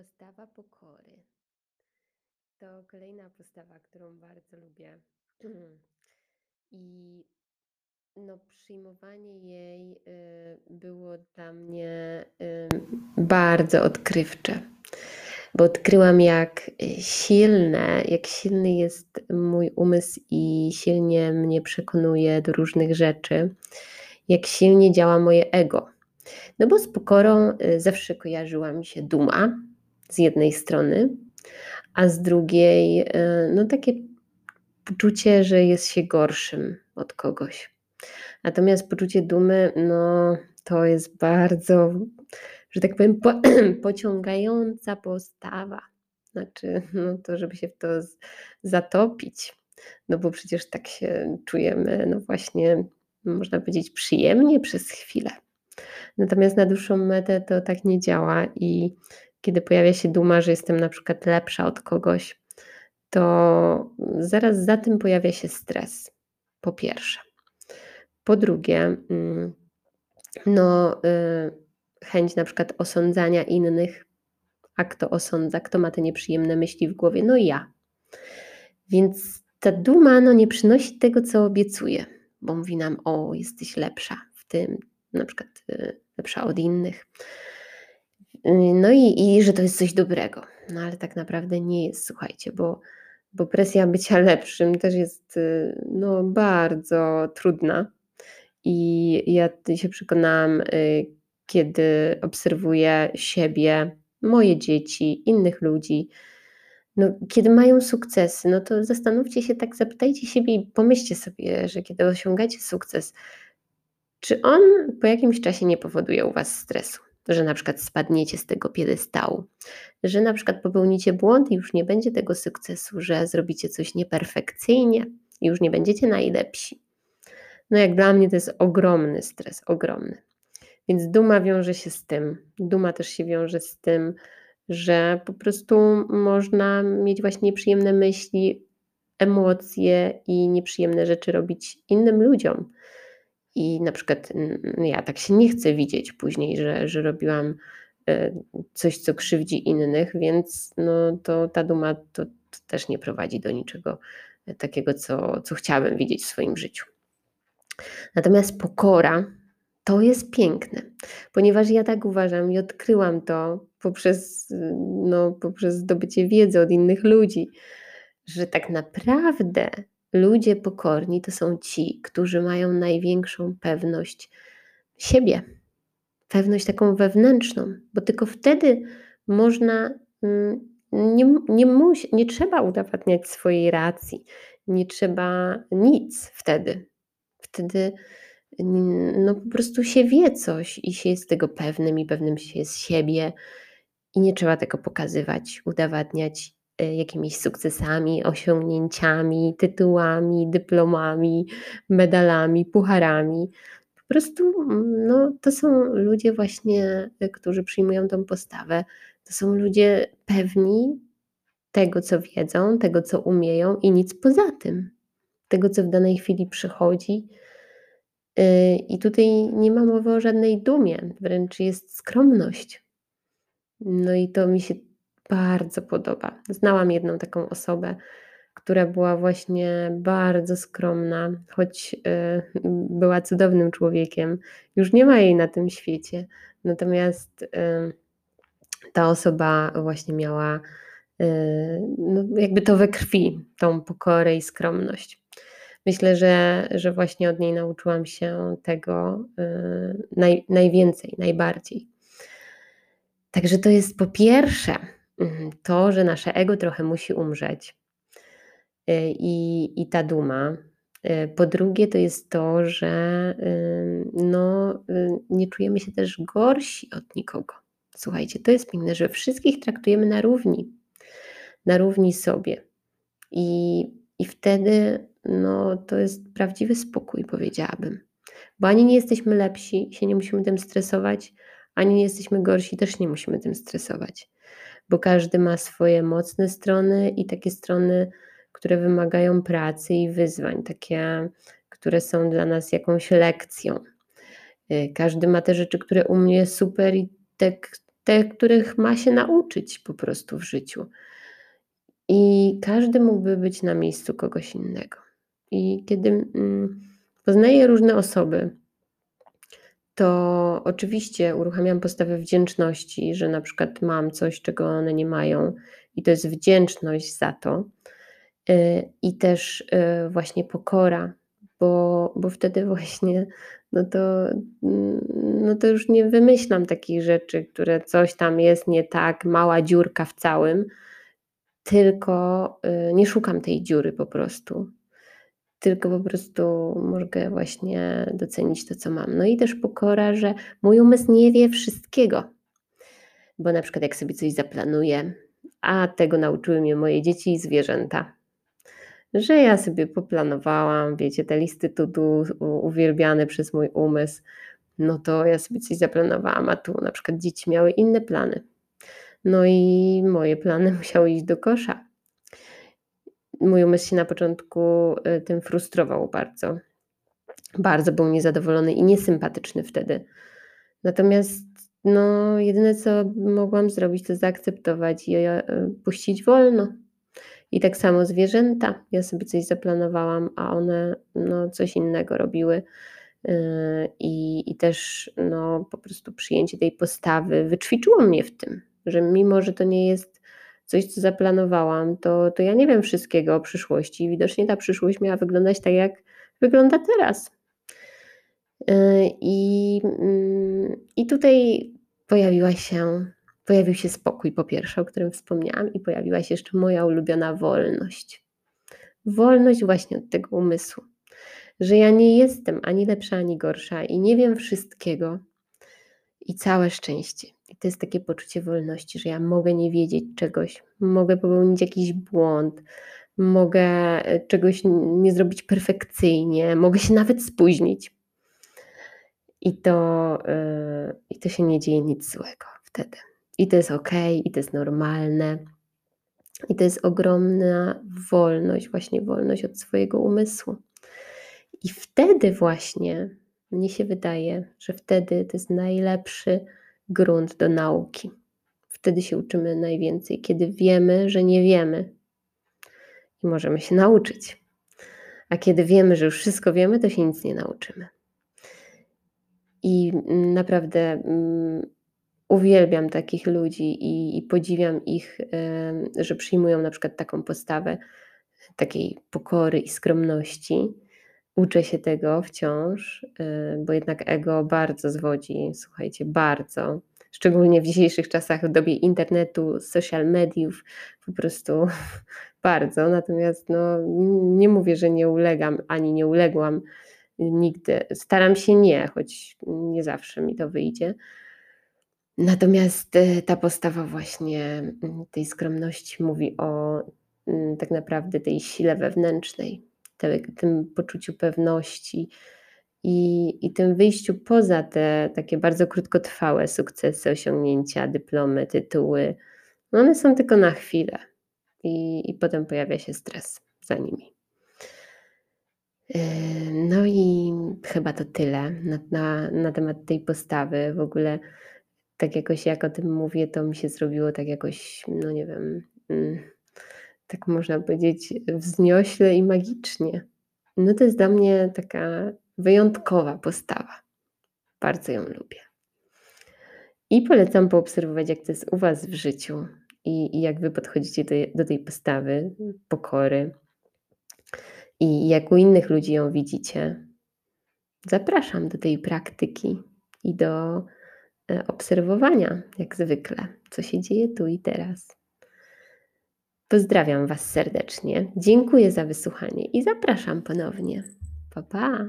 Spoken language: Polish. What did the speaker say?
Postawa pokory to kolejna postawa, którą bardzo lubię. I no, przyjmowanie jej y, było dla mnie y, bardzo odkrywcze, bo odkryłam, jak silne, jak silny jest mój umysł i silnie mnie przekonuje do różnych rzeczy, jak silnie działa moje ego. No bo z pokorą y, zawsze kojarzyła mi się duma z jednej strony, a z drugiej y, no takie poczucie, że jest się gorszym od kogoś. Natomiast poczucie dumy, no to jest bardzo, że tak powiem, po, pociągająca postawa. Znaczy, no to, żeby się w to zatopić. No bo przecież tak się czujemy, no właśnie, można powiedzieć, przyjemnie przez chwilę. Natomiast na dłuższą metę to tak nie działa i kiedy pojawia się duma, że jestem na przykład lepsza od kogoś, to zaraz za tym pojawia się stres. Po pierwsze. Po drugie, mm, no, y, chęć na przykład osądzania innych. A kto osądza, kto ma te nieprzyjemne myśli w głowie? No ja. Więc ta duma no, nie przynosi tego, co obiecuje, bo mówi nam, o, jesteś lepsza w tym, na przykład y, lepsza od innych. Y, no i, i że to jest coś dobrego. No ale tak naprawdę nie jest, słuchajcie, bo, bo presja bycia lepszym też jest y, no, bardzo trudna. I ja się przekonałam, kiedy obserwuję siebie, moje dzieci, innych ludzi, no, kiedy mają sukcesy, no to zastanówcie się, tak zapytajcie siebie i pomyślcie sobie, że kiedy osiągacie sukces, czy on po jakimś czasie nie powoduje u Was stresu? Że na przykład spadniecie z tego piedestału, że na przykład popełnicie błąd i już nie będzie tego sukcesu, że zrobicie coś nieperfekcyjnie i już nie będziecie najlepsi. No jak dla mnie to jest ogromny stres, ogromny. Więc duma wiąże się z tym. Duma też się wiąże z tym, że po prostu można mieć właśnie nieprzyjemne myśli, emocje i nieprzyjemne rzeczy robić innym ludziom. I na przykład ja tak się nie chcę widzieć później, że, że robiłam e, coś, co krzywdzi innych, więc no, to ta duma to, to też nie prowadzi do niczego takiego, co, co chciałabym widzieć w swoim życiu. Natomiast pokora to jest piękne, ponieważ ja tak uważam i odkryłam to poprzez, no, poprzez zdobycie wiedzy od innych ludzi, że tak naprawdę ludzie pokorni to są ci, którzy mają największą pewność siebie, pewność taką wewnętrzną, bo tylko wtedy można, mm, nie, nie, musi, nie trzeba udowadniać swojej racji, nie trzeba nic wtedy. Wtedy no po prostu się wie coś i się jest tego pewnym i pewnym się jest siebie i nie trzeba tego pokazywać, udowadniać jakimiś sukcesami, osiągnięciami, tytułami, dyplomami, medalami, pucharami. Po prostu mm, no, to są ludzie właśnie, e, którzy przyjmują tą postawę. To są ludzie pewni tego, co wiedzą, tego, co umieją i nic poza tym. Tego, co w danej chwili przychodzi, Y, I tutaj nie ma mowy o żadnej dumie, wręcz jest skromność. No i to mi się bardzo podoba. Znałam jedną taką osobę, która była właśnie bardzo skromna, choć y, była cudownym człowiekiem. Już nie ma jej na tym świecie. Natomiast y, ta osoba właśnie miała no, jakby to we krwi, tą pokorę i skromność. Myślę, że, że właśnie od niej nauczyłam się tego naj, najwięcej, najbardziej. Także to jest po pierwsze to, że nasze ego trochę musi umrzeć yy, i, i ta duma. Yy, po drugie, to jest to, że no, nie czujemy się też gorsi od nikogo. Słuchajcie, to jest piękne, że wszystkich traktujemy na równi, na równi sobie. I, i wtedy no to jest prawdziwy spokój, powiedziałabym. Bo ani nie jesteśmy lepsi, się nie musimy tym stresować, ani nie jesteśmy gorsi, też nie musimy tym stresować. Bo każdy ma swoje mocne strony i takie strony, które wymagają pracy i wyzwań, takie, które są dla nas jakąś lekcją. Y, każdy ma te rzeczy, które u mnie super i te, te, których ma się nauczyć po prostu w życiu. I każdy mógłby być na miejscu kogoś innego. I kiedy mm, poznaję różne osoby, to oczywiście uruchamiam postawę wdzięczności, że na przykład mam coś, czego one nie mają, i to jest wdzięczność za to. Y, I też y, właśnie pokora, bo, bo wtedy właśnie no to, mm, no to już nie wymyślam takich rzeczy, które coś tam jest nie tak, mała dziurka w całym, tylko y, nie szukam tej dziury po prostu. Tylko po prostu mogę właśnie docenić to, co mam. No i też pokora, że mój umysł nie wie wszystkiego. Bo na przykład jak sobie coś zaplanuję, a tego nauczyły mnie moje dzieci i zwierzęta, że ja sobie poplanowałam, wiecie, te listy to do uwielbiane przez mój umysł, no to ja sobie coś zaplanowałam, a tu na przykład dzieci miały inne plany. No i moje plany musiały iść do kosza. Mój umysł się na początku y, tym frustrował bardzo. Bardzo był niezadowolony i niesympatyczny wtedy. Natomiast no, jedyne co mogłam zrobić, to zaakceptować i y, puścić wolno. I tak samo zwierzęta. Ja sobie coś zaplanowałam, a one no, coś innego robiły. Y, I, I też no, po prostu przyjęcie tej postawy wyćwiczyło mnie w tym, że mimo, że to nie jest coś, co zaplanowałam, to, to ja nie wiem wszystkiego o przyszłości. Widocznie ta przyszłość miała wyglądać tak, jak wygląda teraz. Y, I, mm, i tutaj pojawiła się Pojawił się spokój po pierwsze, o którym wspomniałam, i pojawiła się jeszcze moja ulubiona wolność. Wolność właśnie od tego umysłu, że ja nie jestem ani lepsza, ani gorsza i nie wiem wszystkiego. I całe szczęście. I to jest takie poczucie wolności, że ja mogę nie wiedzieć czegoś, mogę popełnić jakiś błąd, mogę e, czegoś nie zrobić perfekcyjnie, mogę się nawet spóźnić. I to, yy, i to się nie dzieje nic złego wtedy. I to jest ok, i to jest normalne. I to jest ogromna wolność, właśnie wolność od swojego umysłu. I wtedy właśnie, mnie się wydaje, że wtedy to jest najlepszy grunt do nauki. Wtedy się uczymy najwięcej, kiedy wiemy, że nie wiemy i możemy się nauczyć. A kiedy wiemy, że już wszystko wiemy, to się nic nie nauczymy. I naprawdę mm, uwielbiam takich ludzi i, i podziwiam ich, że przyjmują na przykład taką postawę takiej pokory i skromności. Uczę się tego wciąż, bo jednak ego bardzo zwodzi, słuchajcie, bardzo. Szczególnie w dzisiejszych czasach, w dobie internetu, social mediów, po prostu bardzo. Natomiast no, nie mówię, że nie ulegam ani nie uległam nigdy. Staram się nie, choć nie zawsze mi to wyjdzie Natomiast e, ta postawa właśnie mm, tej skromności mówi o mm, tak naprawdę tej sile wewnętrznej, tym poczuciu pewności i, i tym wyjściu poza te takie bardzo krótkotrwałe sukcesy, osiągnięcia, dyplomy, tytuły. No one są tylko na chwilę i, i potem pojawia się stres za nimi. E, no i chyba to tyle na, na, na temat tej postawy. W ogóle tak jakoś jak o tym mówię, to mi się zrobiło tak jakoś, no nie wiem, mm, tak można powiedzieć, wzniośle i magicznie. No to jest dla mnie taka wyjątkowa postawa. Bardzo ją lubię. I polecam poobserwować, jak to jest u Was w życiu i, i jak Wy podchodzicie do, do tej postawy pokory i jak u innych ludzi ją widzicie. Zapraszam do tej praktyki i do E, obserwowania, jak zwykle, co się dzieje tu i teraz. Pozdrawiam Was serdecznie, dziękuję za wysłuchanie i zapraszam ponownie. Pa, pa!